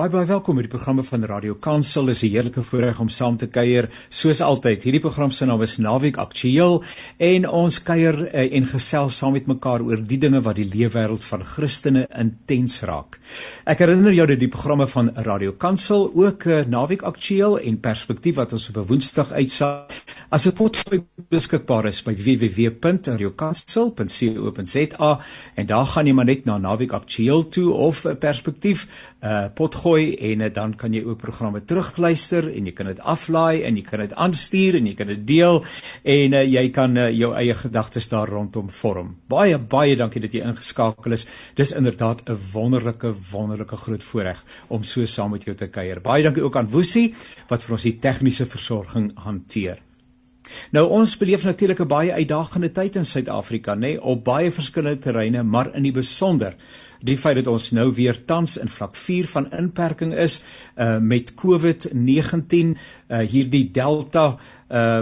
Baie baie welkom by die programme van Radio Kansel. Is 'n heerlike voorreg om saam te kuier. Soos altyd, hierdie program se naam is Naweek Aktueel en ons kuier uh, en gesels saam met mekaar oor die dinge wat die leefwêreld van Christene intens raak. Ek herinner jou dat die programme van Radio Kansel ook uh, Naweek Aktueel en Perspektief wat ons op Woensdag uitsaai as 'n potgooi beskikbaar is by www.radiokansel.co.za en daar gaan jy maar net na Naweek Aktueel toe of Perspektief uh potgooi en uh, dan kan jy ook programme terugluister en jy kan dit aflaai en jy kan dit aanstuur en jy kan dit deel en uh, jy kan uh, jou eie gedagtes daar rondom vorm. Baie baie dankie dat jy ingeskakel is. Dis inderdaad 'n wonderlike wonderlike groot voorreg om so saam met jou te kuier. Baie dankie ook aan Woesie wat vir ons die tegniese versorging hanteer. Nou ons beleef natuurlik 'n baie uitdagende tyd in Suid-Afrika, nê, nee, op baie verskillende terreine, maar in die besonder die feit dat ons nou weer tans in vlak 4 van inperking is uh met COVID-19 uh hierdie delta uh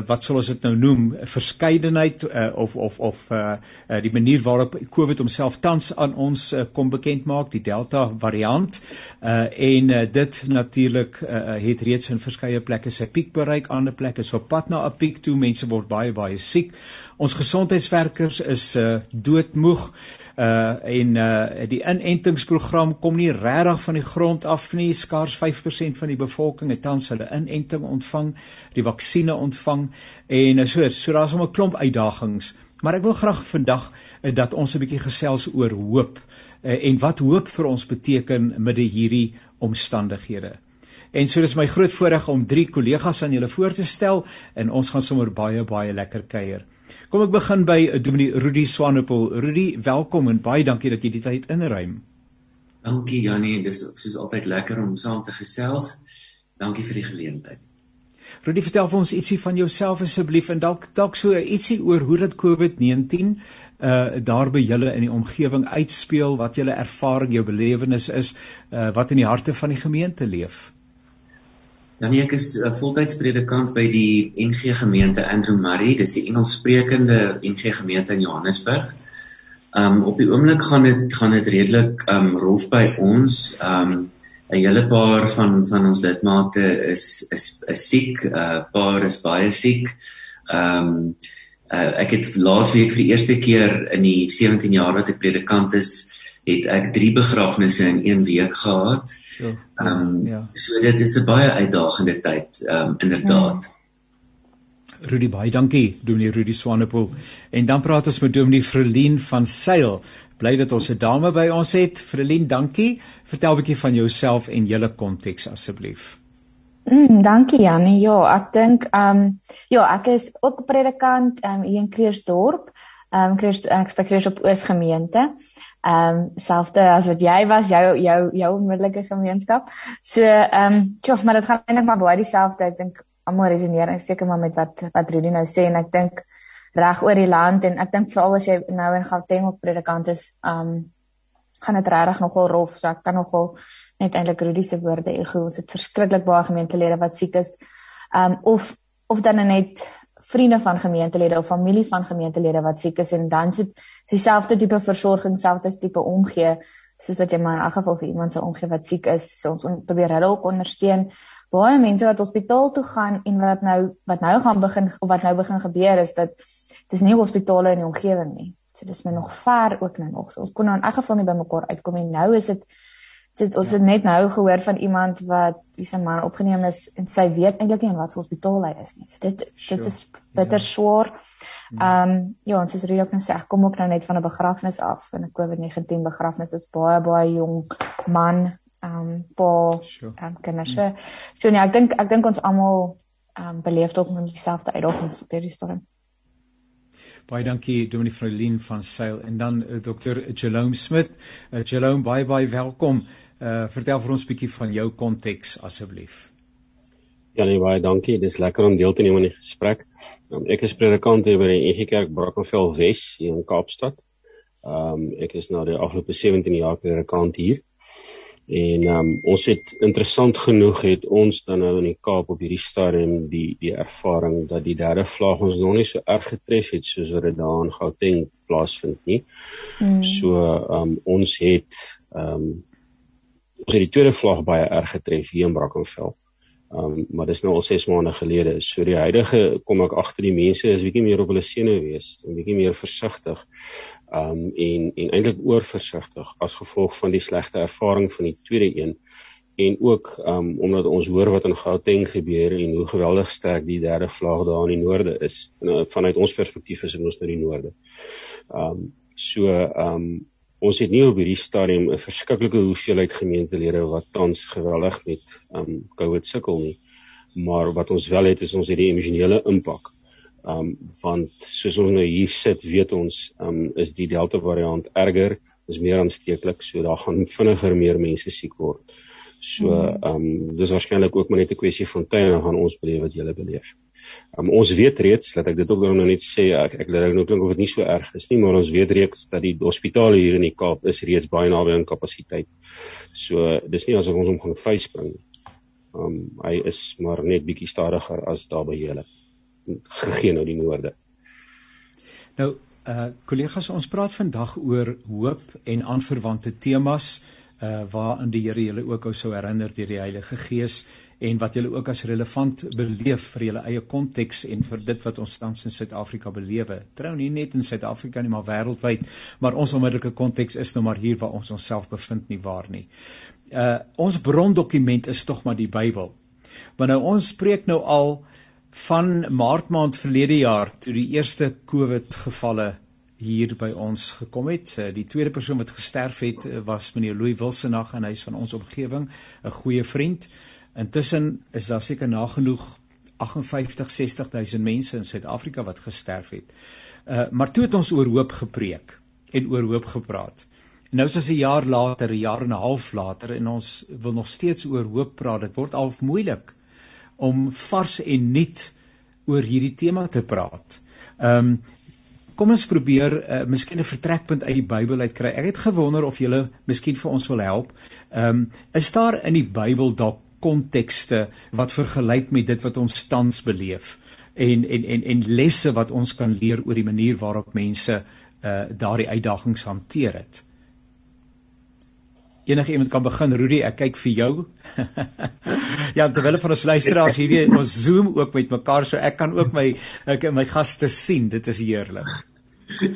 wat sal ons dit nou noem verskeidenheid uh, of of of uh, uh die manier waarop COVID homself tans aan ons uh, kom bekend maak die delta variant. Uh en uh, dit natuurlik uh, het reeds in verskeie plekke sy piek bereik ander plekke is op pad na 'n piek toe mense word baie baie siek. Ons gesondheidswerkers is uh doodmoeg uh en uh die inentingsprogram kom nie regtig van die grond af nie. Skaars 5% van die bevolking het tans hulle inenting ontvang, die vaksines ontvang en uh, so so daar's 'n klomp uitdagings. Maar ek wil graag vandag uh, dat ons 'n bietjie gesels oor hoop uh, en wat hoop vir ons beteken midde hierdie omstandighede. En so dis my groot voorreg om drie kollegas aan julle voor te stel en ons gaan sommer baie baie lekker kuier. Kom ek begin by eh, Dominee Rudy Swanepoel. Rudy, welkom en baie dankie dat jy die tyd inruim. Dankie Janie, dis soos altyd lekker om saam te gesels. Dankie vir die geleentheid. Rudy, vertel vir ons ietsie van jouself asseblief en dalk dalk so ietsie oor hoe dit COVID-19 uh daar by julle in die omgewing uitspeel, wat julle ervaring, jou belewenis is, uh wat in die harte van die gemeente leef. Dan ek is 'n voltyds predikant by die NG gemeente Andrew Murray, dis die Engelssprekende NG gemeente in Johannesburg. Um op die oomblik gaan dit gaan dit redelik um rof by ons. Um 'n hele paar van van ons lidmate is is is siek, 'n uh, paar is baie siek. Um uh, ek het laasweek vir die eerste keer in die 17 jaar wat ek predikant is, het ek 3 begrafnisse in 1 week gehad. Ehm um, ja. So dit is 'n baie uitdagende tyd ehm um, inderdaad. Ja. Rudy baie dankie Dominee Rudy Swanepoel en dan praat ons met Dominee Vrelien van Sail. Bly dat ons 'n dame by ons het. Vrelien, dankie. Vertel 'n bietjie van jouself en julle konteks asseblief. Mm, dankie Janie. Ja, ek dink ehm um, ja, ek is ook predikant ehm um, hier in Kreersdorp. Ehm um, Kreers ek spreek op Oos gemeente. Ehm um, selfde as wat jy was, jou jou jou onmiddellike gemeenskap. So ehm um, tjog, maar dit gaan eintlik maar baie dieselfde. Ek dink almal resoneer en seker maar met wat wat Rudy nou sê en ek dink reg oor die land en ek dink veral as jy nou in Gauteng op predikant is, um, gaan dit regtig nogal rof. So ek kan nogal net eintlik Rudy se woorde ego. Ons het verskriklik baie gemeentelede wat siek is. Um, of of dan net vriende van gemeentelede of familie van gemeentelede wat siek is en dan sit dieselfde tipe versorging, selfde tipe omgee soos wat jy maar in elk geval vir iemand sou omgee wat siek is. So ons on, probeer hulle ook ondersteun. Baie mense wat hospitaal toe gaan en wat nou wat nou gaan begin wat nou begin gebeur is dat dis nie hospitale in die omgewing nie. So dis nou nog ver ook nou nog. So ons kon nou in elk geval nie by mekaar uitkom en nou is dit dit ons het net nou gehoor van iemand wat wie se man opgeneem is en sy weet eintlik nie in watter hospitaal hy is nie. So dit sure. dit is bitter ja. swaar. Ehm um, ja, ons is reg op net sê ek kom ook nou net van 'n begrafnis af en 'n COVID-19 begrafnis is baie baie jong man um, pa ehm um, kinders. So, so nee, ek dink ek dink ons almal ehm um, beleef dalk met dieselfde uitdagings op hierdie stadium. Baie dankie Dominee Vrolien van Sail en dan uh, eh, Dr. Jerome Smit. Uh, Jerome, baie baie welkom. Uh vertel vir ons 'n bietjie van jou konteks asseblief. Ja nee, baie dankie. Dis lekker om deel te neem aan die gesprek. Um, ek is predikant hier by die NG Kerk Brackenfell Wes hier in Kaapstad. Um ek is nou die afgelope 17 jaar predikant hier. En um ons het interessant genoeg het ons dan nou in die Kaap op hierdie stadium die die ervaring dat die derde vlaag ons nog nie so erg getref het soos wat dit daar in Gauteng plaasvind nie. Mm. So um ons het um ons het die tweede vlag baie erg getref hier in Brackenfell. Um maar dis nou al 6 maande gelede. So die huidige kom ek agter die mense is bietjie meer op hulle senuwe wees, 'n bietjie meer versigtig. Um en en eintlik oorversigtig as gevolg van die slegte ervaring van die tweede een en ook um omdat ons hoor wat in Gauteng gebeur en hoe geweldig sterk die derde vlag daar in die noorde is. En uh, vanuit ons perspektief is dit ons nou die noorde. Um so um ons het nie op hierdie stadium 'n verskriklike hoeveelheid gemeentelede wat tans geweldig met um COVID sukkel nie. Maar wat ons wel het is ons het die emosionele impak. Um want soos ons nou hier sit, weet ons um is die Delta variant erger, is meer aansteeklik, so daar gaan vinniger meer mense siek word. So ehm um, dis waarskynlik ook maar net 'n kwessie van tyd en dan gaan ons beleef wat julle beleef. Um, ons weet reeds dat ek dit ook nou net sê ek ek laat nou klink of dit nie so erg is nie, maar ons weet reeds dat die hospitale hier in die Kaap is reeds baie naby aan kapasiteit. So dis nie asof ons hom gaan vryspring nie. Ehm um, hy is maar net bietjie stadiger as daar by julle gegee nou die noorde. Nou uh kollegas ons praat vandag oor hoop en aanverwante temas uh waarin die Here julle ook sou herinner deur die Heilige Gees en wat julle ook as relevant beleef vir julle eie konteks en vir dit wat ons tans in Suid-Afrika belewe. Trou nie net in Suid-Afrika nie, maar wêreldwyd, maar ons onmiddellike konteks is nou maar hier waar ons onsself bevind nie waar nie. Uh ons brondokument is tog maar die Bybel. Maar nou ons spreek nou al van Maart maand verlede jaar toe die eerste COVID gevalle hier by ons gekom het. Eh, die tweede persoon wat gesterf het eh, was meneer Louis Wilsenag en hy's van ons omgewing, 'n goeie vriend. Intussen is daar seker nagenoeg 58 60000 mense in Suid-Afrika wat gesterf het. Uh maar toe het ons oor hoop gepreek en oor hoop gepraat. En nou is dit 'n jaar later, 'n jaar en 'n half later en ons wil nog steeds oor hoop praat. Dit word al moeilik om vars en nuut oor hierdie tema te praat. Ehm um, Kom ons probeer uh, miskien 'n vertrekpunt uit die Bybel uitkry. Ek het gewonder of julle miskien vir ons wil help. Ehm um, is daar in die Bybel dalk kontekste wat vergelyk met dit wat ons tans beleef en en en en lesse wat ons kan leer oor die manier waarop mense uh daardie uitdagings hanteer het. Enige iemand kan begin, Rudy, ek kyk vir jou. ja, terwyl van ons luisteraars hierdie ons Zoom ook met mekaar, so ek kan ook my ek my gaste sien. Dit is heerlik.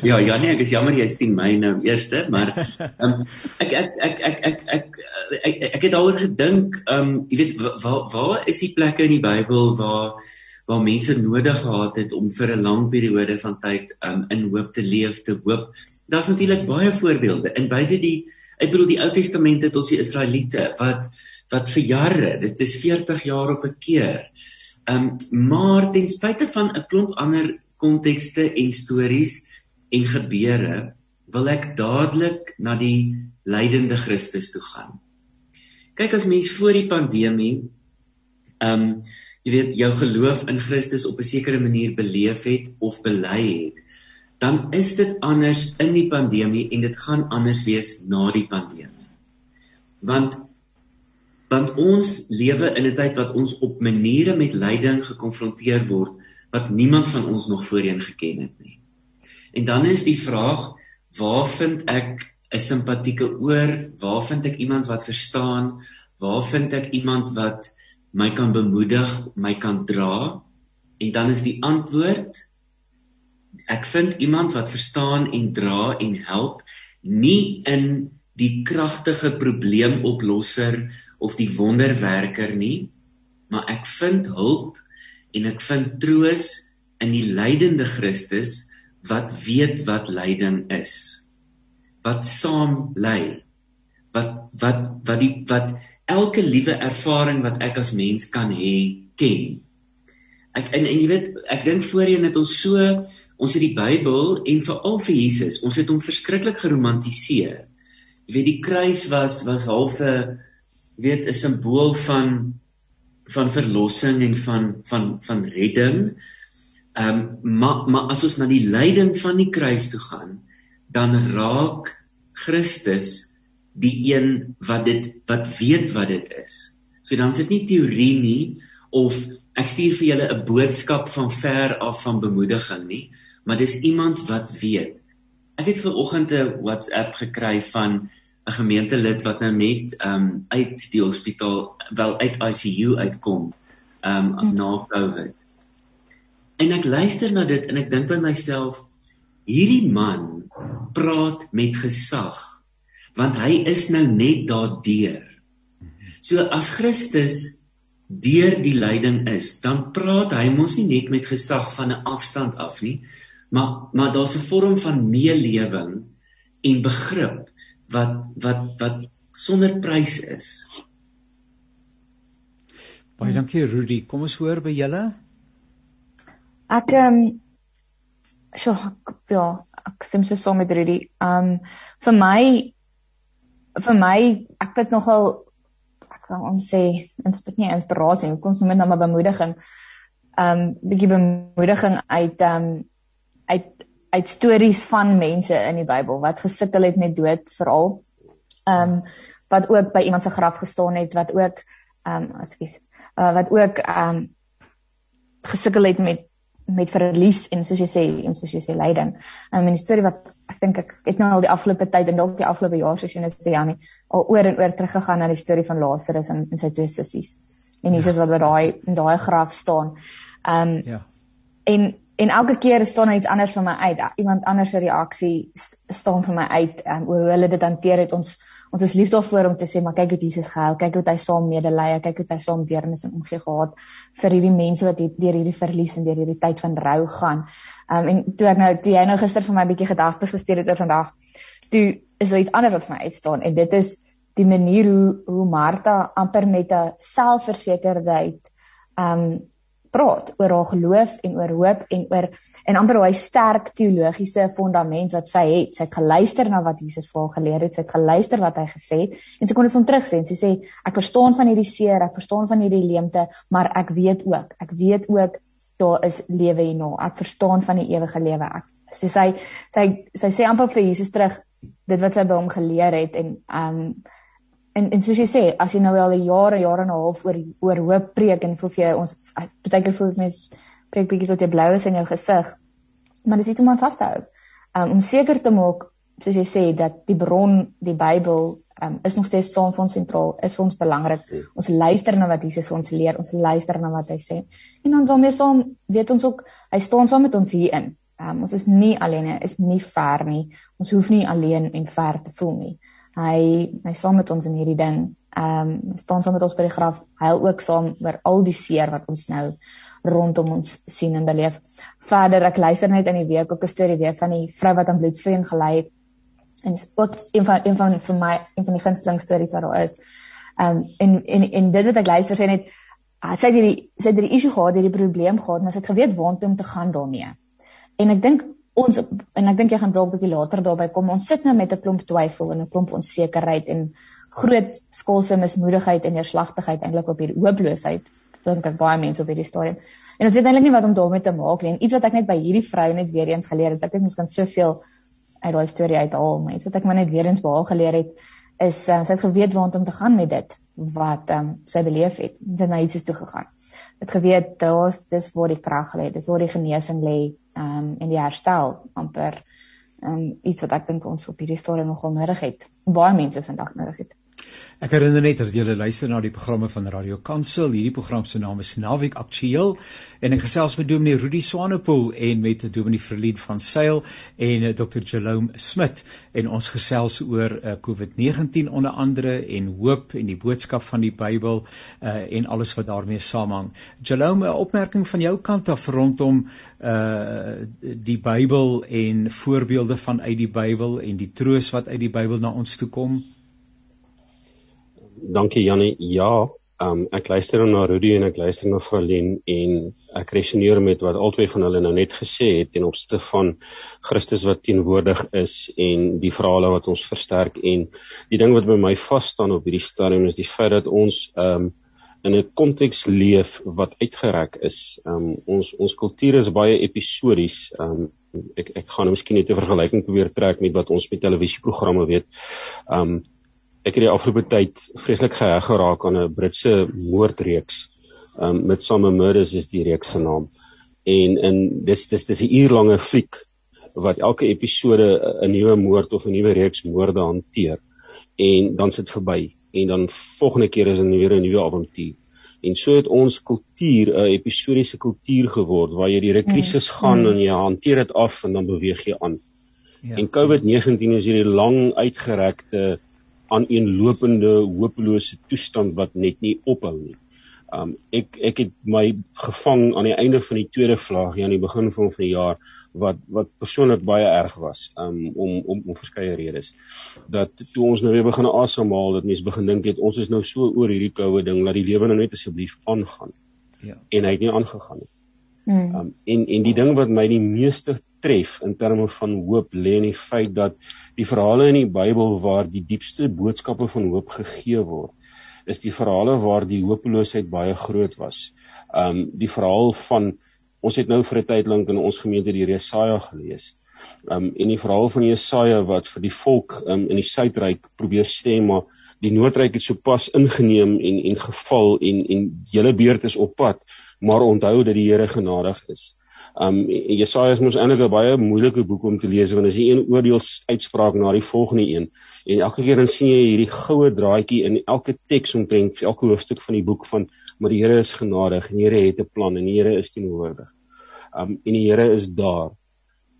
Ja, ja nee, ek is jammer jy sien my nou eerste, maar um, ek, ek, ek ek ek ek ek ek ek het daaroor gedink, ehm um, jy weet waar waar is die plekke in die Bybel waar waar mense nodig gehad het om vir 'n lang periode van tyd um, in hoop te leef, te hoop. Daar's natuurlik baie voorbeelde in beide die ek bedoel die Ou Testament het ons die Israeliete wat wat vir jare, dit is 40 jaar op 'n keer. Ehm um, maar ten spyte van 'n klomp ander kontekste en stories en gebeure, wil ek dadelik na die lydende Christus toe gaan. Kyk as mens voor die pandemie ehm um, jy weet jou geloof in Christus op 'n sekere manier beleef het of bely het, dan is dit anders in die pandemie en dit gaan anders wees na die pandemie. Want want ons lewe in 'n tyd wat ons op maniere met lyding gekonfronteer word wat niemand van ons nog voorheen geken het nie. En dan is die vraag, waar vind ek 'n simpatieke oor? Waar vind ek iemand wat verstaan? Waar vind ek iemand wat my kan bemoedig, my kan dra? En dan is die antwoord ek vind iemand wat verstaan en dra en help nie in die kragtige probleemoplosser of die wonderwerker nie, maar ek vind hulp en ek vind troos in die lydende Christus wat weet wat lyding is. Wat saam ly. Wat wat wat die wat elke liewe ervaring wat ek as mens kan hê ken. Ek en, en jy weet, ek dink voorheen het ons so ons het die Bybel en veral vir Jesus, ons het hom verskriklik geromantiseer. Jy weet die kruis was was half 'n weet 'n simbool van van verlossing en van van van redding. Ehm um, maar maar as ons na die lyding van die kruis toe gaan, dan raak Christus die een wat dit wat weet wat dit is. So dan is dit nie teorie nie of ek stuur vir julle 'n boodskap van ver af van bemoediging nie, maar dis iemand wat weet. Ek het ver oggend 'n WhatsApp gekry van 'n gemeentelid wat nou net ehm um, uit die hospitaal wel uit ICU uitkom ehm um, na COVID. En ek luister na dit en ek dink by myself hierdie man praat met gesag want hy is nou net daardeur. So as Christus deur die lyding is, dan praat hy mos nie net met gesag van 'n afstand af nie, maar maar daar's 'n vorm van meelewing en begrip wat wat wat sonder prys is. Baie dankie Rudy. Kom ons hoor by julle. Ek ehm um, so ek, ja, ek stem so saam met Rudy. Ehm um, vir my vir my ek het nogal ek wil om sê inspirasie nie inspirasie nie kom sommer net maar bemoediging. Um bietjie bemoediging uit um uit uit stories van mense in die Bybel wat gesukkel het met dood veral. Um wat ook by iemand se graf gestaan het wat ook um ekskuus uh, wat ook um gesukkel het met met verlies en soos jy sê en soos jy sê lyding. Um, en 'n storie wat ek dink ek het nou al die afgelope tyd en dalk die afgelope jaar soos jy net sê Janie, al oor en oor teruggegaan na die storie van Lazarus en, en sy twee sissies. En Jesus ja. wat by daai in daai graf staan. Um Ja. En en elke keer staan iets anders vir my uit. Iemand anders se reaksie staan vir my uit um, oor hoe hulle dit hanteer het. Ons ons is lief daarvoor om te sê maar kyk hoe Jesus gehuil, kyk hoe hy saam medelee, kyk hoe hy saam deernis en omgee gehad vir hierdie mense wat deur hierdie verlies en deur hierdie tyd van rou gaan. Um en toe ek nou toe jy nou gister vir my 'n bietjie gedagtes gestuur het oor vandag, toe is daar iets anders wat vir my uitstaan en dit is die manier hoe hoe Martha amper met 'n selfversekerdheid um praat oor haar geloof en oor hoop en oor en amper hy sterk teologiese fondament wat sy het. Sy het geluister na wat Jesus vir haar geleer het. Sy het geluister wat hy gesê het en sy kon dit van terug sê. Sy sê ek verstaan van hierdie seer, ek verstaan van hierdie leemte, maar ek weet ook, ek weet ook daar is lewe hierna. Ek verstaan van die ewige lewe. Ek so sy sy sy sê amper vir Jesus terug dit wat sy by hom geleer het en um en en soos jy sê, as jy nou al 'n jaar en 'n half oor oor hoop preek en voel jy ons partykeer voel mense preek bietjie tot jy blou is in jou gesig. Maar dis iets om aan vas te hou. Um, om seker te maak, soos jy sê, dat die bron, die Bybel, um, is nog steeds saam vir ons sentraal, is vir ons belangrik. Ons luister na wat Jesus vir ons leer, ons luister na wat hy sê. En dan daarmee saam weet ons ook hy staan saam met ons hierin. Um, ons is nie alleen, is nie ver nie. Ons hoef nie alleen en ver te voel nie. Hy hy saam met ons in hierdie ding. Ehm um, staan saam met ons by die graf. Hy ook saam oor al die seer wat ons nou rondom ons sien en beleef. Verder ek luister net in die week ook 'n storie weer van die vrou wat aan bloedvloeiing gelei het. En ook een van een van vir my een van die gunsteling stories wat daar is. Ehm um, en en en dit wat ek luister sê net sy het hierdie sy het hierdie issue gehad, hierdie probleem gehad, maar sy het geweet waartoe om te gaan daarmee. En ek dink ons en ek dink jy gaan dalk 'n bietjie later daarby kom. Ons sit nou met 'n klomp twyfel en 'n klomp onsekerheid en groot skoolse mismoedigheid en neerslagtigheid eintlik op hierdie hooploosheid. Dink ek baie mense op hierdie stadium. En ons weet eintlik nie wat om daarmee te maak nie. En iets wat ek net by hierdie vrou net weer eens geleer het, ek het miskien soveel uit daai storie uithaal, maar iets wat ek maar net weer eens behaal geleer het is um, sy het geweet waar om te gaan met dit wat um, sy beleef het. Dit het na iets toe gegaan. Het geweet daar's dis waar die krag lê, dis waar die genesing lê ehm um, en die herstel amper ehm um, iets wat ek dink ons op hierdie stadium nogal nodig het. Baie mense vandag nodig het. Ek herinner net dat julle luister na die programme van Radio Kansel. Hierdie program se naam is Naweek Aktueel en ek gesels met Dominee Rudy Swanepoel en met Dominee Verlied van Sail en uh, Dr. Jerome Smit en ons gesels oor uh, COVID-19 onder andere en hoop en die boodskap van die Bybel uh, en alles wat daarmee saamhang. Jerome, 'n opmerking van jou kant af rondom uh die Bybel en voorbeelde van uit die Bybel en die troos wat uit die Bybel na ons toe kom dankie Jannie. Ja, um, ek luister na Rudy en ek luister na Fralien en ek resoneer met wat albei van hulle nou net gesê het ten opsigte van Christus wat teenwoordig is en die verhale wat ons versterk en die ding wat by my vas staan op hierdie stadium is die feit dat ons um, in 'n konteks leef wat uitgereik is. Um, ons ons kultuur is baie episodies. Um, ek ek gaan nou miskien net 'n vergelyking probeer trek met wat ons met televisieprogramme weet. Um ek het die afgelope tyd vreeslik geheg geraak aan 'n Britse moordreeks. Um met Some Murders is die reeks se naam. En in dis dis dis 'n uurlange fliek wat elke episode 'n nuwe moord of 'n nuwe reeks moorde hanteer. en dan sit verby en dan volgende keer is 'n weer 'n nuwe avontuur. En so het ons kultuur 'n episodiese kultuur geword waar jy die krisis mm. gaan mm. en jy hanteer dit af en dan beweeg jy aan. Ja. En COVID-19 is hierdie lang uitgerekte aaneenlopende hopelose toestand wat net nie ophou nie. Um ek ek het my gevang aan die einde van die tweede vlaag hier aan die begin van die jaar wat wat persoonlik baie erg was um om om om verskeie redes. Dat toe ons nou weer begin asemhaal, dat mense begin dink het ons is nou so oor hierdie koue ding, laat die lewe nou net asseblief aangaan. Ja. En hy het nie aangegaan nie. Mm. Um en en die ding wat my die meeste tref in terme van hoop lê in die feit dat die verhale in die Bybel waar die diepste boodskappe van hoop gegee word, is die verhale waar die hopeloosheid baie groot was. Um die verhaal van ons het nou vir 'n tyd lank in ons gemeente die Jesaja gelees. Um en die verhaal van Jesaja wat vir die volk um in die suidryk probeer sê maar die noordryk het sopas ingeneem en en geval en en hele beurt is op pad, maar onthou dat die Here genadig is. Um Jesaja is mos eintlik 'n baie moeilike boek om te lees want dit is een oordeelsuitspraak na die volgende een. En elke keer dan sien jy hierdie goue draadjie in elke teks omtrent elke hoofstuk van die boek van maar die Here is genadig en die Here het 'n plan en die Here is teenwoordig. Um en die Here is daar.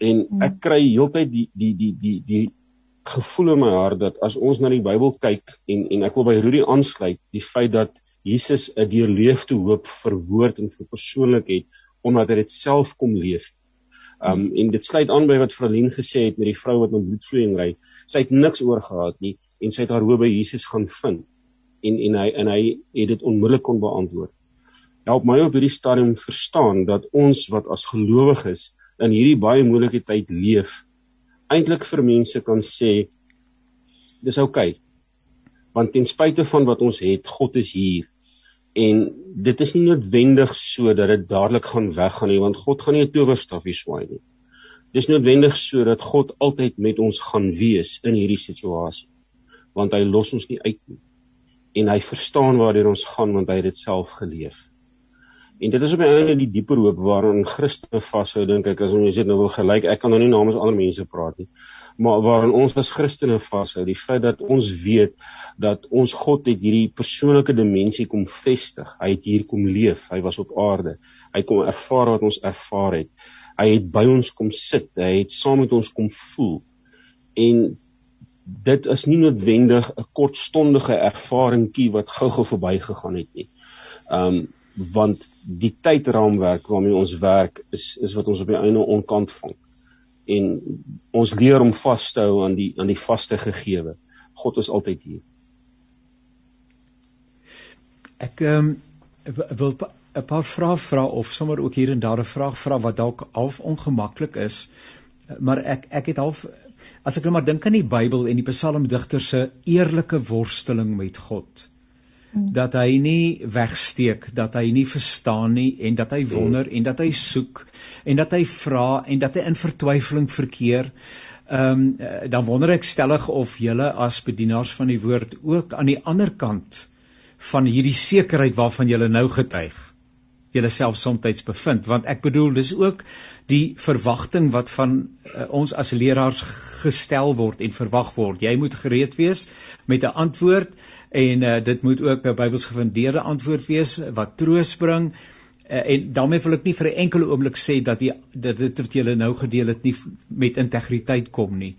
En hmm. ek kry heeltyd die die die die die gevoel in my hart dat as ons na die Bybel kyk en en ek wil by Rudy aansluit, die feit dat Jesus 'n deurleefde hoop verwoord en verpersoonlik het omdat hy dit self kom leef. Um en dit sluit aan by wat Vralien gesê het met die vrou wat met bloedvloeiing ry. Sy het niks oor gehad nie en sy het haar hoop by Jesus gaan vind. En en hy en hy het dit onmiddellik kon beantwoord. Help my op hierdie stadium verstaan dat ons wat as gelowiges in hierdie baie moeilike tyd leef, eintlik vir mense kan sê dis oukei. Okay, want ten spyte van wat ons het, God is hier en dit is nie noodwendig so dat dit dadelik gaan weggaan nie want God gaan nie 'n towerstafie swaai nie. Dis noodwendig so dat God altyd met ons gaan wees in hierdie situasie want hy los ons nie uit nie en hy verstaan waartoe ons gaan want hy het dit self geleef. En dit is op 'n einde die dieper hoop waarin Christene vashou dink ek as ons dit nou wil gelyk ek kan nou nie namens ander mense praat nie maar waarin ons as Christene vashou, die feit dat ons weet dat ons God het hierdie persoonlike dimensie kom vestig. Hy het hier kom leef. Hy was op aarde. Hy kom ervaar wat ons ervaar het. Hy het by ons kom sit. Hy het saam met ons kom voel. En dit is nie noodwendig 'n kortstondige ervaringkie wat gou-gou verbygegaan het nie. Um want die tydraamwerk waarmee ons werk is is wat ons op die einde onkant vang en ons leer om vas te hou aan die aan die vaste gegewe. God is altyd hier. Ek um, wil 'n paar vrae vra of sommer ook hier en daar 'n vraag vra wat dalk half ongemaklik is. Maar ek ek het half as ek nou maar dink aan die Bybel en die psalmdigter se eerlike worsteling met God. Hmm. Dat hy nie wegsteek, dat hy nie verstaan nie en dat hy wonder en dat hy soek en dat hy vra en dat hy in vertwyfeling verkeer. Ehm um, dan wonder ek stellig of julle as bedienaars van die woord ook aan die ander kant van hierdie sekerheid waarvan julle nou getuig julle self soms bevind want ek bedoel dis ook die verwagting wat van uh, ons as leraars gestel word en verwag word jy moet gereed wees met 'n antwoord en uh, dit moet ook 'n Bybels gefundeerde antwoord wees wat troos bring uh, en daarmee wil ek nie vir 'n enkele oomblik sê dat die dat dit wat julle nou gedeel het nie met integriteit kom nie.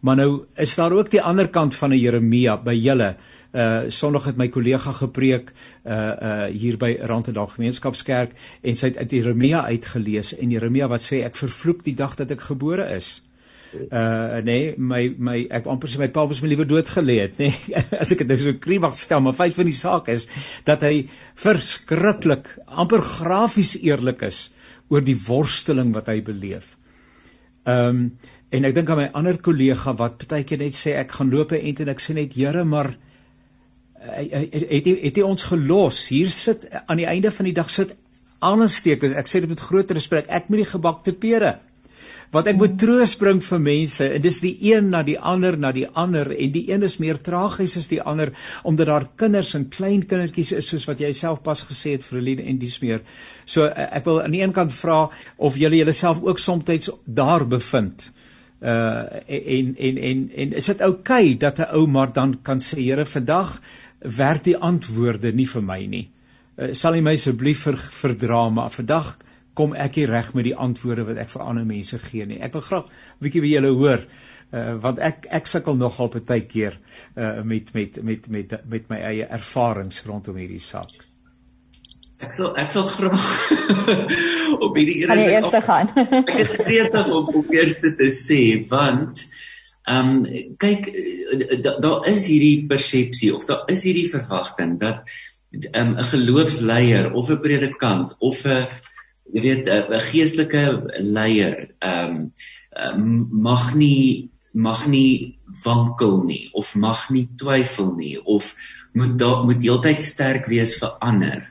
Maar nou is daar ook die ander kant van 'n Jeremia by julle. Uh Sondag het my kollega gepreek uh uh hier by Randendal Gemeenskapskerk en sy het uit Jeremia uitgelees en Jeremia wat sê ek vervloek die dag dat ek gebore is uh nee my my ek amper sê my pa was my liewe dood gelê het nê nee, as ek dit nou so kriebag stel maar feit van die saak is dat hy verskriklik amper grafies eerlik is oor die worsteling wat hy beleef. Ehm um, en ek dink aan my ander kollega wat baie keer net sê ek gaan loop en ek sê net Here maar hy het het hy ons gelos? Hier sit aan die einde van die dag sit aansteek ek sê dit met groot respek. Ek moet die gebakte pere want ek moet troos bring vir mense en dis die een na die ander na die ander en die een is meer tragies as die ander omdat daar kinders en klein kindertjies is soos wat jy self pas gesê het Verline en dis meer. So ek wil aan die een kant vra of julle julleself ook soms daar bevind. Uh en en en en is dit oukei okay dat 'n ou maar dan kan sê Here vandag werk die antwoorde nie vir my nie. Uh, sal U my asseblief ver, verdra maar vandag kom ek nie reg met die antwoorde wat ek vir ander mense gee nie. Ek wil graag 'n bietjie by julle hoor uh, want ek ek sukkel nogal baie keer uh, met met met met met my eie ervarings rondom hierdie saak. Ek sal ek sal graag op hierdie Gaan jy eers gaan? ek is gretig om op eerste te sê want ehm um, kyk daar da is hierdie persepsie of daar is hierdie verwagting dat ehm, 'n um, geloofsleier of 'n predikant of 'n jy weet 'n geestelike leier ehm um, mag nie mag nie wankel nie of mag nie twyfel nie of moet daar moet heeltyd sterk wees vir ander.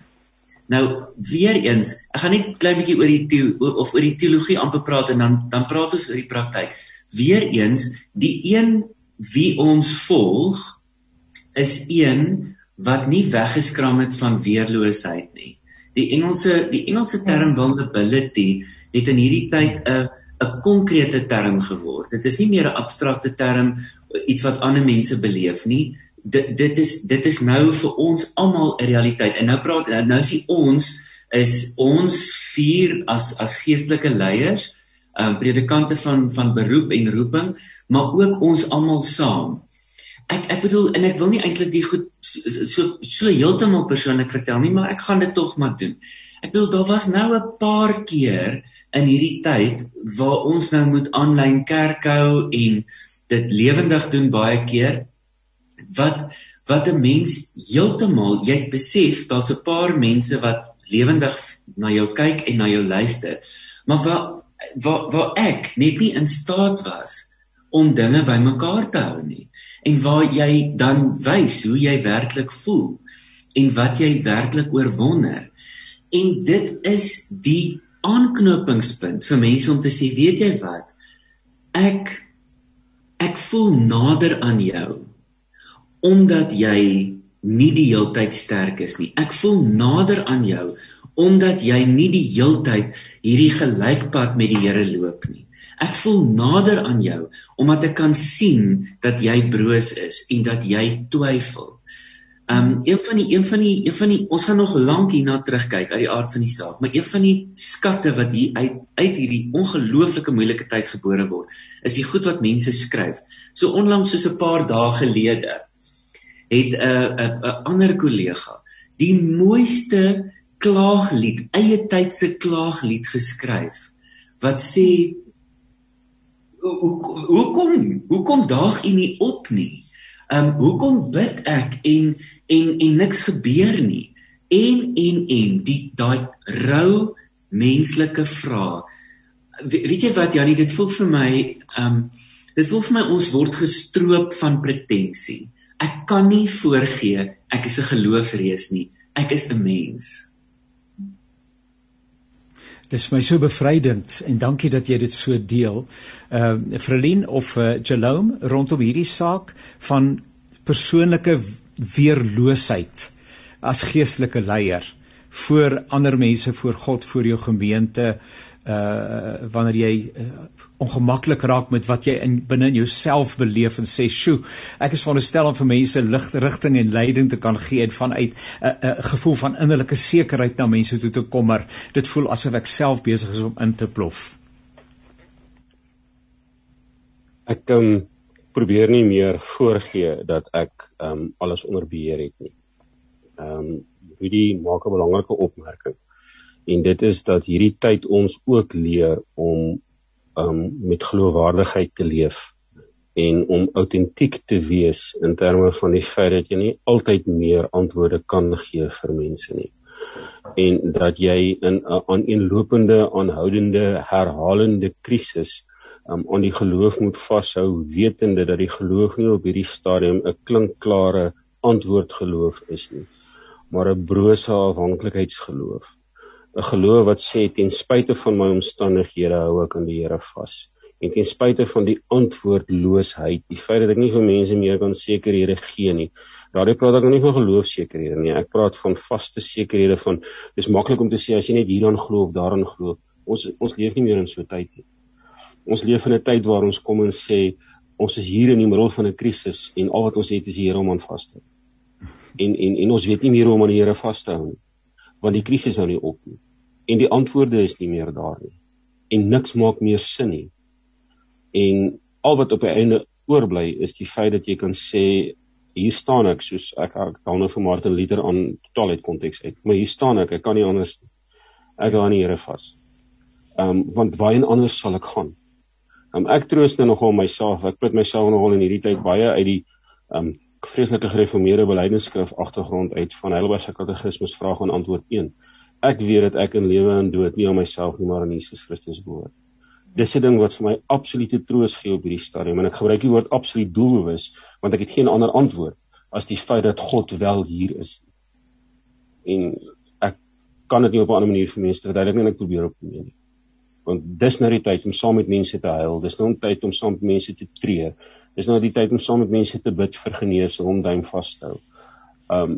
Nou weer eens, ek gaan net klein bietjie oor die theo, of oor die teologie amper praat en dan dan praat ons oor die praktyk. Weer eens, die een wie ons volg is een wat nie weggeskram het van weerloosheid nie. Die Engelse die Engelse term vulnerability het in hierdie tyd 'n 'n konkrete term geword. Dit is nie meer 'n abstrakte term iets wat ander mense beleef nie. Dit dit is dit is nou vir ons almal 'n realiteit. En nou praat nou is ons is ons vier as as geestelike leiers, um predikante van van beroep en roeping, maar ook ons almal saam. Ek ek bedoel en ek wil nie eintlik die goed so so, so heeltemal persoonlik vertel nie, maar ek gaan dit tog maar doen. Ek bedoel daar was nou 'n paar keer in hierdie tyd waar ons nou moet aanlyn kerk hou en dit lewendig doen baie keer wat wat 'n mens heeltemal jy besef daar's 'n paar mense wat lewendig na jou kyk en na jou luister maar waar waar waar ek net nie in staat was om dinge bymekaar te hou nie en waar jy dan wys hoe jy werklik voel en wat jy werklik oorwonder en dit is die aanknopingspunt vir mense om te sê, weet jy wat? Ek ek voel nader aan jou omdat jy nie die heeltyd sterk is nie. Ek voel nader aan jou omdat jy nie die heeltyd hierdie gelykpad met die Here loop nie. Ek voel nader aan jou omdat ek kan sien dat jy broos is en dat jy twyfel. Um een van die een van die een van die ons gaan nog lank hierna terugkyk uit die aard van die saak, maar een van die skatte wat hier uit uit hierdie ongelooflike moeilike tyd gebore word, is die goed wat mense skryf. So onlangs soos 'n paar dae gelede het 'n 'n 'n ander kollega die mooiste klaaglied, eie tydse klaaglied geskryf wat sê hoekom hoekom daag u nie op nie? Um, hoekom bid ek en en en niks gebeur nie. En en en die daai rou menslike vrae. We, weet jy wat Janie, dit voel vir my um, dit voel vir my ons word gestroop van pretensie. Ek kan nie voorgee ek is 'n geloofsreus nie. Ek is 'n mens. Dit is my so bevrydend en dankie dat jy dit so deel. Ehm uh, Frelin of uh, Jalome rondom hierdie saak van persoonlike weerloosheid as geestelike leier voor ander mense voor God voor jou gemeente uh wanneer jy uh, ongemaklik raak met wat jy in binne in jouself beleef en sê sjo ek is veronderstel om vir mense lig rigting en leiding te kan gee en vanuit 'n uh, 'n uh, gevoel van innerlike sekerheid na mense toe te kom maar dit voel asof ek self besig is om in te plof ek um, probeer nie meer voorgee dat ek um alles onder beheer het nie. Um hierdie maak 'n belangrike opmerking. En dit is dat hierdie tyd ons ook leer om um met geloofwaardigheid te leef en om autentiek te wees in terme van die feit dat jy nie altyd meer antwoorde kan gee vir mense nie. En dat jy in 'n aaneenlopende aanhoudende herhalende krisis um, aan die geloof moet vashou wetende dat die geloof nie op hierdie stadium 'n klinkklare antwoord geloof is nie maar 'n brose afhanklikheidsgeloof 'n geloof wat sê ten spyte van my omstandighede hou ek aan die Here vas. En ten spyte van die antwoordloosheid die feit dat ek nie vir mense meer kan sekerhede gee nie. Daardie praat ek nou nie van geloofsekerhede nie. Ek praat van vaste sekerhede van dis maklik om te sê as jy net hieraan glo of daaraan glo. Ons ons leef nie meer in so 'n tyd nie. Ons leef in 'n tyd waar ons kom en sê ons is hier in die middel van 'n krisis en al wat ons het is die Here om aan vas te hou. En en en ons weet nie meer hoe om aan die Here vas te hou nie. Want die krisis hou nie op nie. En die antwoorde is nie meer daar nie. En niks maak meer sin nie. En al wat op die einde oorbly is die feit dat jy kan sê hier staan ek soos ek ek hou nou vir Martin Luther aan totaal uit konteks uit. Maar hier staan ek, ek kan nie anders ek hou aan die Here vas. Ehm um, want waarheen anders sal ek gaan? Um, ek troos nou nogal myself. Ek put myself nogal in hierdie tyd baie uit die ehm um, vreeslike gereformeerde belydenisskrif agtergrond uit van Heidelberg se katekismes vraag en antwoord 1. Ek weet dat ek in lewe en dood nie aan myself nie maar aan Jesus Christus behoort dis 'n ding wat vir my absolute troos gee op hierdie stadium en ek gebruik die woord absoluut doelbewus want ek het geen ander antwoord as die feit dat God wel hier is. En ek kan dit nie op 'n ander manier vir mense verduidelik nie en ek probeer op nie. Want dis nou die tyd om saam met mense te huil. Dis nou 'n tyd om saam met mense te tree. Dis nou die tyd om saam met mense te bid vir genesing om duim vas te hou. Um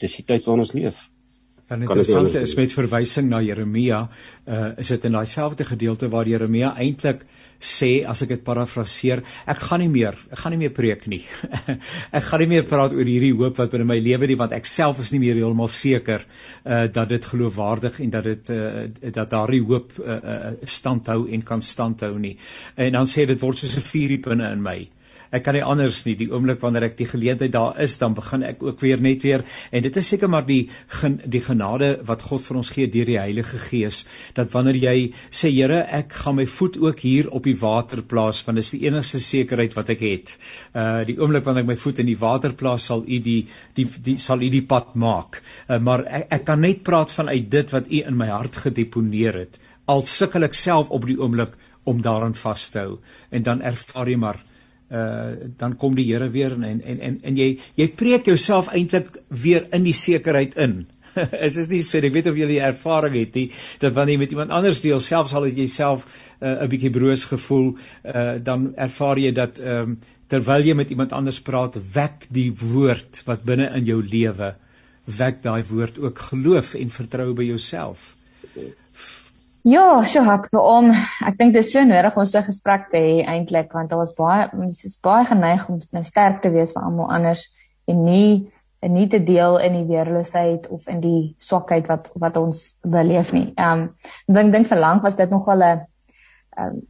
dis die tyd waarin ons leef. Dan interessant is met verwysing na Jeremia, uh, is dit in daai selfde gedeelte waar Jeremia eintlik sê as ek dit parafraseer, ek gaan nie meer, ek gaan nie meer preek nie. ek gaan nie meer praat oor hierdie hoop wat binne my lewe is want ek self is nie meer heeltemal seker uh dat dit geloofwaardig en dat dit uh dat daardie hoop uh, uh standhou en kan standhou nie. En dan sê dit word soos 'n vuurie binne in my ek kan nie anders nie. Die oomblik wanneer ek die geleentheid daar is dan begin ek ook weer net weer. En dit is seker maar die die genade wat God vir ons gee deur die Heilige Gees dat wanneer jy sê Here ek gaan my voet ook hier op die water plaas want dit is die enigste sekerheid wat ek het. Uh die oomblik wanneer ek my voet in die water plaas sal u die die, die sal u die pad maak. Uh, maar ek, ek kan net praat vanuit dit wat u in my hart gedeponeer het al sukkel ek self op die oomblik om daaraan vas te hou. En dan ervaar jy maar uh dan kom die Here weer en en en en jy jy preek jouself eintlik weer in die sekerheid in. is dit nie so ek weet of jy die ervaring het nie dat wanneer jy met iemand anders deel selfs al het jy self uh, 'n bietjie broos gevoel uh dan ervaar jy dat ehm um, terwyl jy met iemand anders praat wek die woord wat binne in jou lewe wek daai woord ook geloof en vertroue by jouself. Ja, so ek om ek dink dit is so nodig om so 'n gesprek te hê eintlik want was baie mense is baie geneig om nou sterk te wees vir almal anders en nie en nie te deel in die weerloosheid of in die swakheid wat wat ons beleef nie. Ehm um, dink dink vir lank was dit nogal 'n ehm um,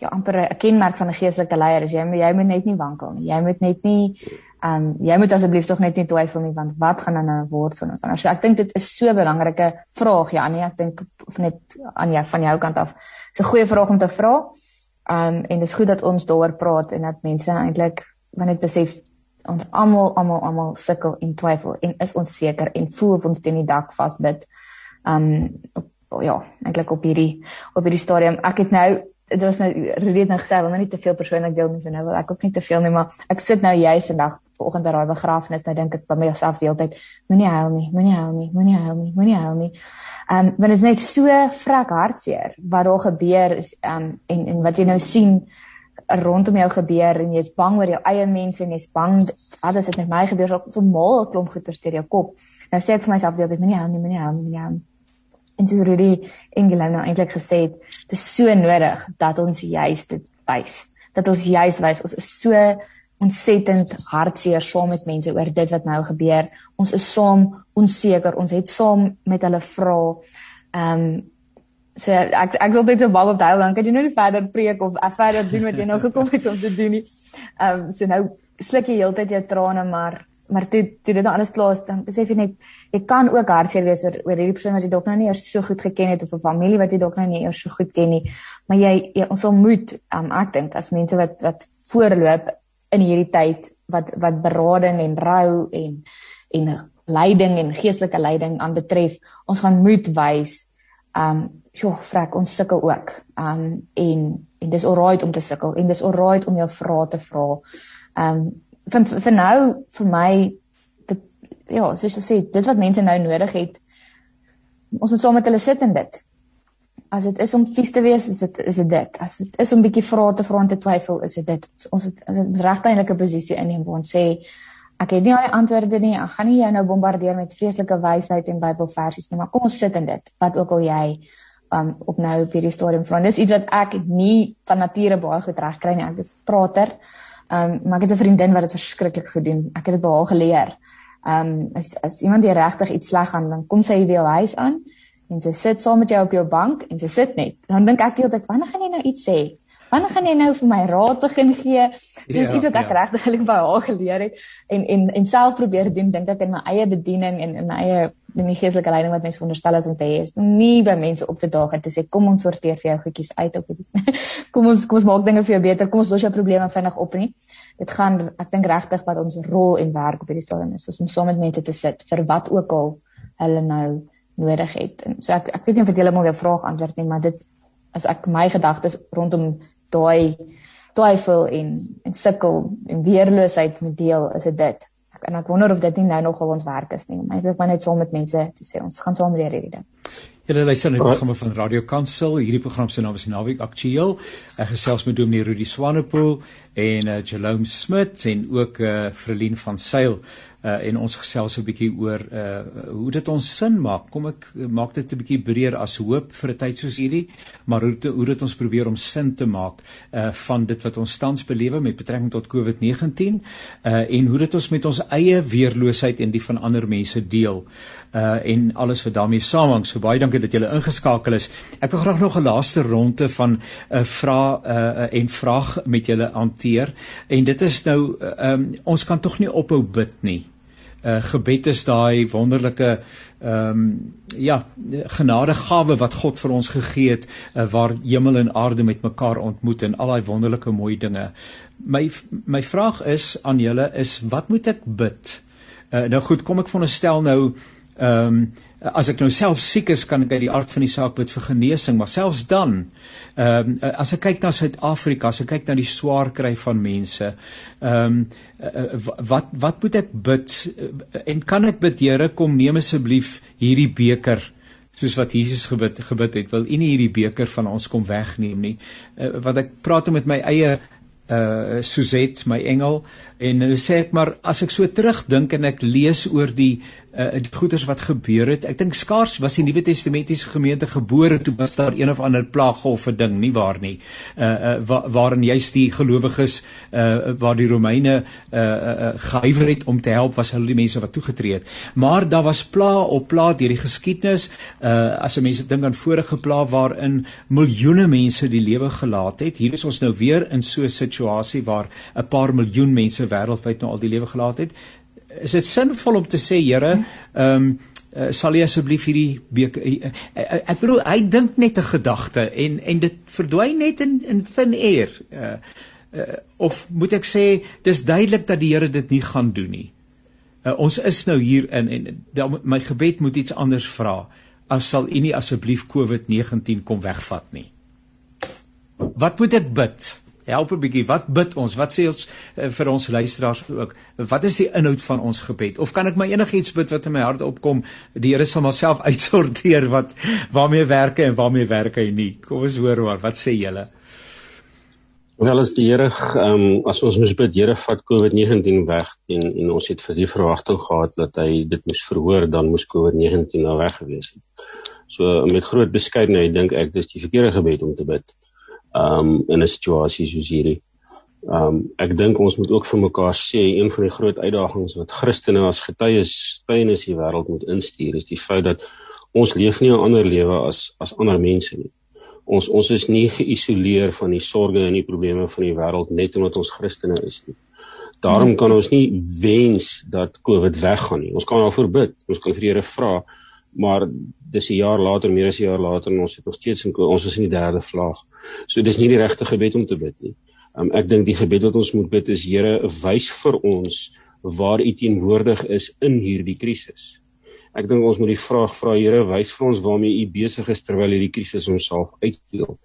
ja amper 'n kenmerk van 'n geestelike leier is jy jy moet net nie wankel nie. Jy moet net nie um, jy moet asseblief tog net nie twyfel nie want wat gaan dan nou word van ons anders? So ek dink dit is so 'n belangrike vraag ja nee ek dink net aan jou van jou kant af. Dis 'n goeie vraag om te vra. Um, en dit is goed dat ons daaroor praat en dat mense eintlik wanneer dit besef ons almal almal almal sukkel en twyfel en is ons seker en voel of ons teen die dak vasbid. Ehm um, ja, eintlik op hierdie op hierdie stadium. Ek het nou dit was nou redelik nou gesê, wil nou nie te veel persoonlik deel nie, so nou wil ek ook nie te veel nie, maar ek sit nou juis vandag vanoggend by daai begrafnis, nou dink ek by myself die hele tyd, moenie huil nie, moenie huil nie, moenie huil nie, moenie huil nie. Ehm um, want dit is net so vrek hartseer wat daar gebeur is ehm um, en en wat jy nou sien rondom jou gebeur en jy's bang oor jou eie mense en jy's bang wat as dit met my gebeur so mal klomp goeters deur jou kop. Nou sê ek vir myself die hele tyd, moenie huil nie, moenie huil nie, moenie huil nie. En soos Rudy Engela nou eintlik gesê het, dit is so nodig dat ons juis dit wys. Dat ons juis wys ons is so ontsettend hartseer saam met mense oor dit wat nou gebeur. Ons is saam onseker. Ons het saam met hulle vra. Ehm um, so ek ek wil net so baie op daai dan kan jy nou nie verder preek of uh, verder doen wat jy nou gekom het om te doen nie. Ehm um, so nou sluk jy heeltyd jou trane maar maar toe toe dit alles klaar is dan besef jy net jy kan ook hartseer wees oor oor hierdie persoon wat jy dalk nou nie eers so goed geken het of 'n familie wat jy dalk nou nie eers so goed ken nie. Maar jy, jy ons sal moet um, ek dink as mense wat wat voorloop in hierdie tyd wat wat berading en rou en en leiding en geestelike leiding aan betref ons gaan moet wys um joh vrek ons sukkel ook. Um en en dis alright om te sukkel en dis alright om jou vrae te vra. Um vir vir nou vir my dit ja, soos jy sê, dit wat mense nou nodig het ons moet saam met hulle sit in dit. As dit is om vies te wees, is dit is dit dit. As dit is om bietjie vrae te vra en te twyfel, is dit dit. Ons het 'n regteindelike posisie in waar ons sê ek het nie al die antwoorde nie. Ek gaan nie jou nou bombardeer met vreeslike wysheid en Bybelversies nie, maar kom ons sit in dit. Wat ook al jy um, op nou op hierdie stadium vra. Dis iets wat ek nie van nature baie goed reg kry nie. Ek is prater. Ehm um, maar ek het 'n vriendin wat dit verskriklik goed doen. Ek het dit by haar geleer. Ehm um, as as iemand die regtig iets sleg gaan, dan kom sy by jou huis aan en sy sit saam met jou op jou bank en sy sit net. Dan dink ek heeltyd, wanneer gaan jy nou iets sê? Wanneer gaan jy nou vir my raad begin gee? Dis ja, iets wat ek ja. regtig by haar geleer het en en en self probeer doen dink ek in my eie bediening en in my eie die geestelike leiding wat mense veronderstel is om te hê is nie by mense op te daag en te sê kom ons sorteer vir jou goedjies uit op dit. kom ons kom ons maak dinge vir jou beter. Kom ons los jou probleme vinnig op nie. Dit gaan ek dink regtig wat ons rol en werk op hierdie stadium is, om saam met mense te sit vir wat ook al hulle nou nodig het. En so ek ek weet nie of dit heeltemal jou vraag antwoord nie, maar dit as ek my gedagtes rondom daai twyfel en en sukkel en weerloosheid met deel is dit. En ek wonder of dit nie nou nogal ontwerk is nie. Dit is net saam met mense te sê ons gaan saam leer hierdie ding. Julle luister na die programme van Radio Kansel. Hierdie program se naam is Naweek Aktueel. Ek gesels met Dominee Rudy Swanepoel en uh, Jerome Smit en ook uh, Frelien van Sail uh, en ons gesels 'n bietjie oor uh, hoe dit ons sin maak. Kom ek maak dit 'n bietjie breër as hoop vir 'n tyd soos hierdie, maar hoe dit, hoe dit ons probeer om sin te maak uh, van dit wat ons tans belewe met betrekking tot COVID-19 uh, en hoe dit ons met ons eie weerloosheid en die van ander mense deel. Uh, en alles wat daarmee saamhang. So baie dankie dat julle ingeskakel is. Ek wil graag nog 'n laaste ronde van 'n uh, vraag uh, en vraag met julle hanteer. En dit is nou uh, um, ons kan tog nie ophou bid nie uh, gebed is daai wonderlike ehm um, ja genadegawe wat God vir ons gegee het uh, waar hemel en aarde met mekaar ontmoet en al daai wonderlike mooi dinge. My my vraag is aan julle is wat moet ek bid? Uh, nou goed, kom ek veronderstel nou ehm um, as ek nou self siek is kan ek uit die aard van die saak bid vir genesing maar selfs dan ehm um, as ek kyk na Suid-Afrika as ek kyk na die swaar kry van mense ehm um, wat wat moet ek bid? En kan ek bid Here kom neem asseblief hierdie beker soos wat Jesus gebid gebid het. Wil u nie hierdie beker van ons kom wegneem nie? Uh, wat ek praat met my eie uh Suzette my engel en hulle sê ek maar as ek so terugdink en ek lees oor die uh die goeders wat gebeur het ek dink skaars was die Nuwe Testamentiese gemeente gebore toe was daar een of ander plaaggolf of 'n ding nie waar nie? Uh uh wa, waarin juist die gelowiges uh waar die Romeine uh uh gehuiwer het om te help was hulle die mense wat toegetree het. Maar daar was pla op pla deur die geskiedenis uh as mense dink aan vorige pla waarin miljoene mense die lewe gelaat het hier is ons nou weer in so 'n situasie waar 'n paar miljoen mense wêreldwyd nou al die lewe gelaat het. Is dit sinvol om te sê Here, ehm um, uh, sal U asseblief hierdie beek uh, uh, uh, ek bedoel hy dink net 'n gedagte en en dit verdwyn net in in thin air. Uh, uh, of moet ek sê dis duidelik dat die Here dit nie gaan doen nie. Uh, ons is nou hier in en dan my gebed moet iets anders vra. As sal U nie asseblief COVID-19 kom wegvat nie. Wat moet ek bid? Help 'n bietjie. Wat bid ons? Wat sê ons uh, vir ons luisteraars ook? Wat is die inhoud van ons gebed? Of kan ek my enigiets bid wat in my hart opkom? Die Here sal myself uitsorteer wat waarmee werk en waarmee werk hy nie. Kom ons hoor maar. Wat sê julle? Wel as die Here ehm um, as ons moes bid, Here vat COVID-19 weg en en ons het vir die verwagting gehad dat hy dit moes verhoor, dan moes COVID-19 nou weg gewees het. So met groot beskeidenheid dink ek dis die verkeerde gebed om te bid um in 'n situasie soos hierdie. Um ek dink ons moet ook vir mekaar sê een van die groot uitdagings wat Christene as getuies tuienis die wêreld moet instuur is die feit dat ons leef nie 'n ander lewe as as ander mense nie. Ons ons is nie geïsoleer van die sorges en die probleme van die wêreld net omdat ons Christene is nie. Daarom kan ons nie wens dat COVID weggaan nie. Ons kan daarvoor bid. Ons kan vir die Here vra, maar dis 'n jaar later, meer as 'n jaar later en ons het nog steeds in ons is in die derde vlaag. So dis nie die regte gebed om te bid nie. Um, ek dink die gebed wat ons moet bid is Here, wys vir ons waar U teenwoordig is in hierdie krisis. Ek dink ons moet die vraag vra Here, wys vir ons waarmee U besig is terwyl hierdie krisis homself uitdeel.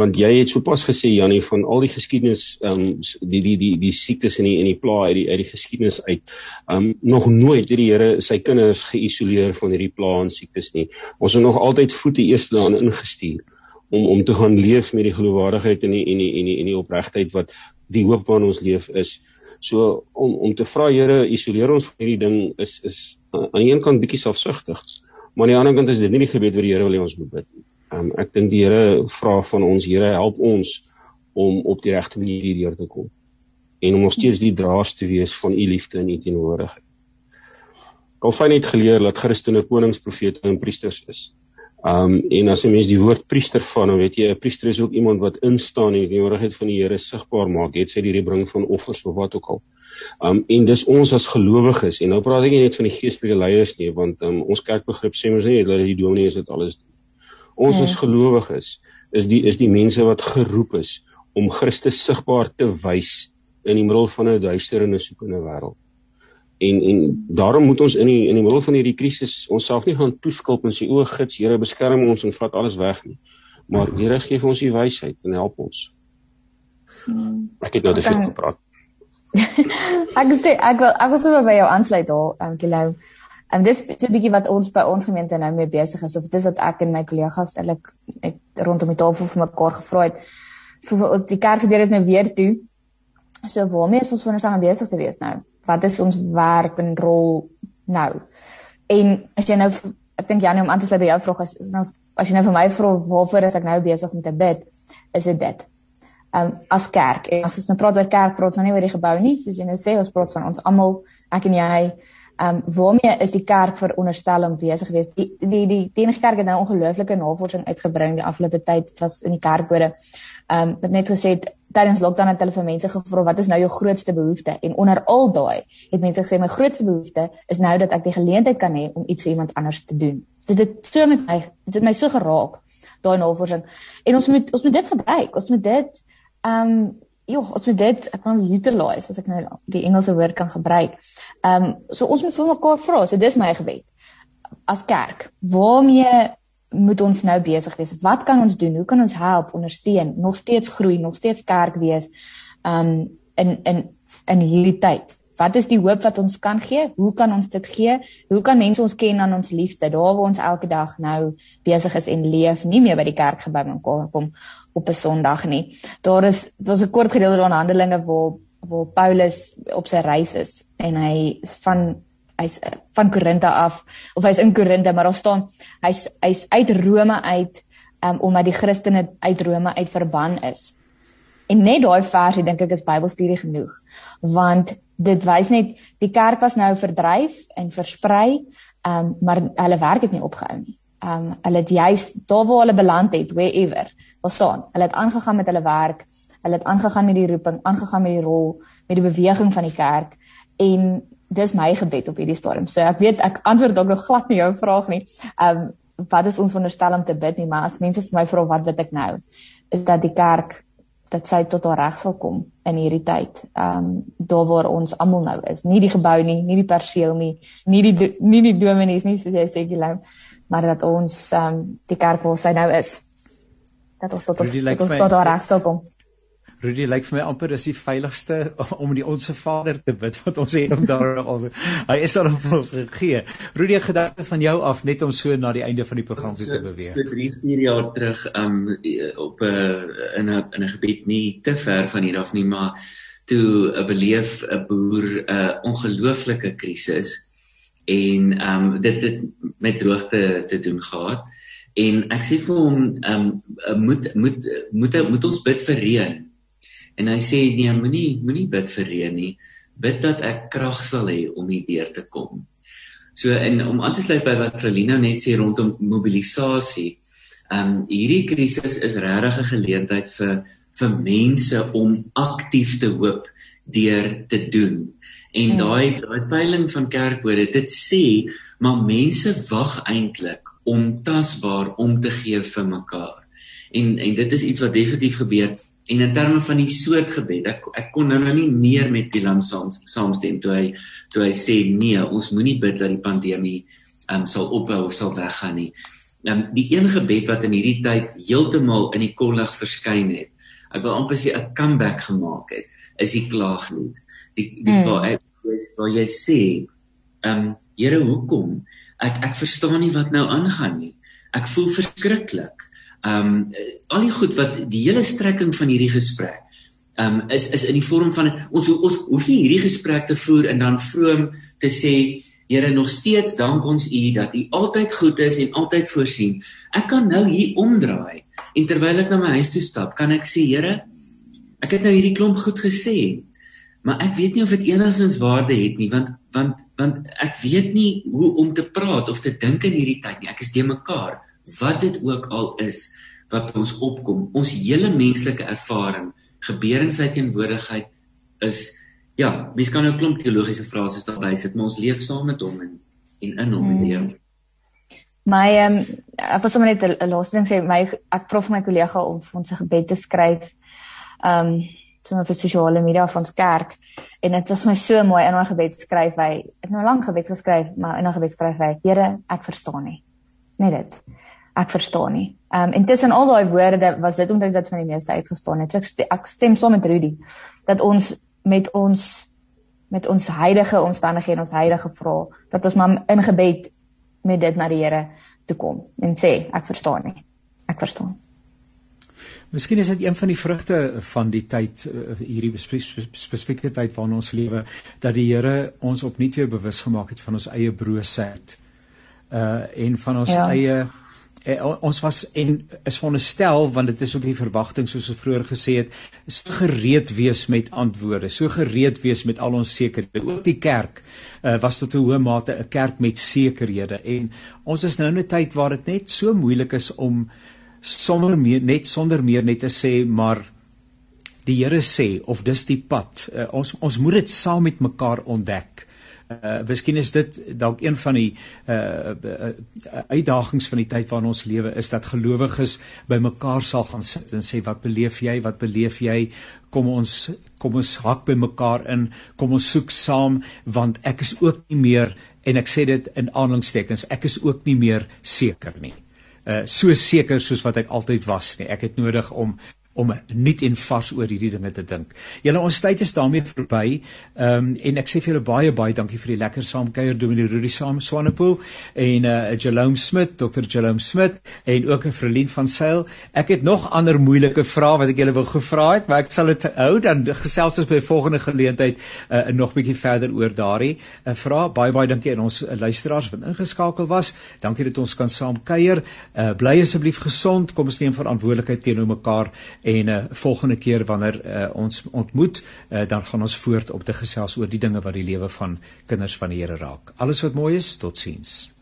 Want jy het sopas gesê Jannie van al die geskiedenis ehm um, die die die die siektes en die en die pla uit die uit die geskiedenis uit. Ehm um, nog nooit het die Here sy kinders geïsoleer van hierdie pla en siektes nie. Ons het nog altyd voete eers daarin ingestuur om om te gaan leef met die geloofwaardigheid en die en die en die die opregtheid wat die hoop waarin ons leef is. So om om te vra Here, isoleer ons van hierdie ding is is aan die een kant bietjie selfsugtig, maar aan die ander kant is dit nie die gebed wat die Here wil hê ons moet bid nie. Um, ek dink die Here vra van ons, Here, help ons om op die regte manier hierdeur te kom en om ons steeds die draers te wees van u liefde en u teenwoordigheid. Calvin het geleer dat Christene konings, profete en priesters is. Um en as 'n mens die woord priester van, dan weet jy 'n priester is ook iemand wat instaan en die teenwoordigheid van die Here sigbaar maak, het sy die bring van offers of wat ook al. Um en dis ons as gelowiges en nou praat ek nie net van die geestelike leiers nie, want um, ons kerkbegrip sê mos nie dat die dominee is dit alles doen. Ons as ja. gelowiges is die is die mense wat geroep is om Christus sigbaar te wys in die middel van 'n duister en 'n soekende wêreld. En en daarom moet ons in die in die middel van hierdie krisis onsself nie gaan toeskulp en sê o, gits, Here beskerm ons en vat alles weg nie. Maar Here gee vir ons die wysheid en help ons. Hmm. Ek het nou dis gepraat. ek sê ek wil ek wil sommer by jou aansluit daar, Gilou. En dis so 'n bietjie wat ons by ons gemeente nou mee besig is of dis wat ek en my kollegas eintlik rondom die tafel vir mekaar gevra het. Vir ons die kerk se deur is nou weer toe. So waarmee is ons veronderstel om besig te wees nou? Wat is ons werk en rol nou? En as jy nou ek dink Janie om aan te sluit by jou vraag is, is nou as jy nou vir my vra waarvoor is ek nou besig om te bid? Is dit dit? Ehm um, as kerk. En as ons nou praat oor kerk, praat ons nou nie oor die gebou nie, soos jy nou sê, ons praat van ons almal, ek en jy. Ehm um, waarmee is die kerk veronderstel om besig te wees? Die die die Teenige Kerk het nou ongelooflike navorsing uitgebring die afgelope tyd. Was in die kerkbode. Ehm um, wat net gesê het tydens lockdown het hulle vir mense gevra wat is nou jou grootste behoefte en onder al daai het mense gesê my grootste behoefte is nou dat ek die geleentheid kan hê om iets vir iemand anders te doen. Dit het so met my dit het my so geraak daai navorsing en ons moet ons moet dit gebruik. Ons moet dit ehm um, ja, ons moet dit ek kan utilize as ek nou die Engelse woord kan gebruik. Ehm um, so ons moet vir mekaar vra. So dis my gebed as kerk. Waarmee moet ons nou besig wees? Wat kan ons doen? Hoe kan ons help, ondersteun, nog steeds groei, nog steeds kerk wees um in in in hierdie tyd? Wat is die hoop wat ons kan gee? Hoe kan ons dit gee? Hoe kan mense ons ken aan ons liefde? Daar waar ons elke dag nou besig is en leef, nie meer by die kerk gebou mekaar kom op 'n Sondag nie. Daar is dit was 'n kort gedeelte van Handelinge waar waar Paulus op sy reis is en hy van hy's uh, van Korinthe af of hy's in Korinthe maar daar staan hy's hy's uit Rome uit um, omdat die Christene uit Rome uit verban is. En net daai versie dink ek is Bybelstudie genoeg want dit wys net die kerk was nou verdryf en versprei um, maar hulle werk het nie opgehou nie. Um hulle het juis daar waar hulle beland het wherever waar staan. Hulle het aangegaan met hulle werk. Hulle het aangegaan met die roeping, aangegaan met die rol, met die beweging van die kerk en dis my gebed op hierdie stadium. So ek weet ek antwoord dalk nog glad nie jou vraag nie. Ehm um, wat is ons veronderstel om te bid nie, maar as mense vir my vra wat bid ek nou, is dat die kerk dat sy tot haar reg sal kom in hierdie tyd. Ehm um, daar waar ons almal nou is, nie die gebou nie, nie die perseel nie, nie die nie die dominees nie soos jy sê Gilam, maar dat ons ehm um, die kerk waar sy nou is dat ons tot, tot, tot, tot haar reg sal kom. Rudy lyk vir my amper is die veiligste om die onsse Vader te bid wat ons het om daar al hy is daar vir ons gegee. Rudy, gedagte van jou af net om so na die einde van die program toe te beweeg. So 3, 4 jaar terug um op 'n uh, in 'n in 'n gebied nie te ver van hier af nie, maar toe 'n uh, beleef 'n uh, boer 'n uh, ongelooflike krisis en um dit dit met droogte te doen gehad. En ek sê vir hom, um moet moet moet moet ons bid vir reën En hy sê nee, moenie moenie bid vir reën nie. Bid dat ek krag sal hê om hier deur te kom. So en om aan te sluit by wat Frelina net sê rondom mobilisasie. Ehm um, hierdie krisis is regtig 'n geleentheid vir vir mense om aktief te hoop deur te doen. En hmm. daai daai peiling van kerkbode dit sê maar mense wag eintlik om tasbaar om te gee vir mekaar. En en dit is iets wat definitief gebeur En in terme van die soort gebed, ek ek kon nou, nou nie meer met Pilam saam saamstem toe hy toe hy sê nee, ons moenie bid dat die pandemie um, sal ophou of sal weggaan nie. Um, die een gebed wat in hierdie tyd heeltemal in die kollig verskyn het. Ek wil amper sê 'n comeback gemaak het, is die klaaglied. Die die hmm. waar ek is waar jy sê, ehm um, Here, hoekom? Ek ek verstaan nie wat nou aangaan nie. Ek voel verskriklik. Ehm um, al die goed wat die hele strekking van hierdie gesprek ehm um, is is in die vorm van ons ons hoef nie hierdie gesprek te voer en dan vroom te sê Here, nog steeds dank ons U dat U altyd goed is en altyd voorsien. Ek kan nou hier omdraai en terwyl ek na my huis toe stap, kan ek sê, Here, ek het nou hierdie klomp goed gesê, maar ek weet nie of dit enigstens waarde het nie, want want want ek weet nie hoe om te praat of te dink in hierdie tyd nie. Ek is de mekaar. Wat dit ook al is wat ons opkom, ons hele menslike ervaring gebeur in sy teenwoordigheid is ja, mens kan nou klomp teologiese frases daarby sit, maar ons leef saam met hom en en in hom en deur. Hmm. My ehm um, ek was sommer net 'n laaste ding sê my ek vra vir my kollega om vir ons 'n gebed te skryf. Ehm um, sommer vir sosiale media van ons kerk en dit was my so mooi in 'n gebed skryf hy. Ek het nou lank gebed geskryf, maar in 'n gebed skryf hy: Here, ek verstaan nie. Net dit. Ek verstaan nie. Ehm um, en tussen al daai woorde was dit omdat dit van die meeste uitgestaan het. So ek, ek stem saam met Rudy dat ons met ons met ons huidige omstandighede en ons huidige vrae dat ons maar in gebed met dit na die Here toe kom en sê ek verstaan nie. Ek verstaan. Miskien is dit een van die vrugte van die tyd eh, hierdie spesifieke tyd waarin ons lewe dat die Here ons opnuut weer bewus gemaak het van ons eie broosheid. Uh en van ons ja. eie eh, ons was en is veronderstel want dit is ook die verwagting soos ek vroeër gesê het so gereed wees met antwoorde so gereed wees met al ons sekerhede ook die kerk uh, was tot 'n hoë mate 'n kerk met sekerhede. En ons is nou in 'n tyd waar dit net so moeilik is om sonder meer net sonder meer net te sê maar die Here sê of dis die pad. Uh, ons ons moet dit saam met mekaar ontdek Uh miskien is dit dalk een van die uh, uitdagings van die tyd waarin ons lewe is dat gelowiges bymekaar sal gaan sit en sê wat beleef jy? Wat beleef jy? Kom ons kom ons hak by mekaar in kom ons soek saam want ek is ook nie meer en ek sê dit in aanhalingstekens ek is ook nie meer seker nie. Uh so seker soos wat ek altyd was nie. Ek het nodig om om nuut en vars oor hierdie dinge te dink. Julle ons tyd is daarmee verby. Ehm um, en ek sê vir julle baie baie dankie vir die lekker saamkuier Dominee Rudy Sam Swanepoel en eh uh, Jerome Smit, Dr. Jerome Smit en ook 'n Verlien van Sail. Ek het nog ander moeilike vrae wat ek julle wou gevra het, maar ek sal dit hou dan gesels ons by volgende geleentheid eh uh, nog bietjie verder oor daardie uh, vrae. Baie baie dankie aan ons uh, luisteraars wat ingeskakel was. Dankie dat ons kan saamkuier. Eh uh, bly asseblief gesond. Kom ons neem verantwoordelikheid teenoor mekaar en 'n uh, volgende keer wanneer uh, ons ontmoet, uh, dan gaan ons voort om te gesels oor die dinge wat die lewe van kinders van die Here raak. Alles wat mooi is, totsiens.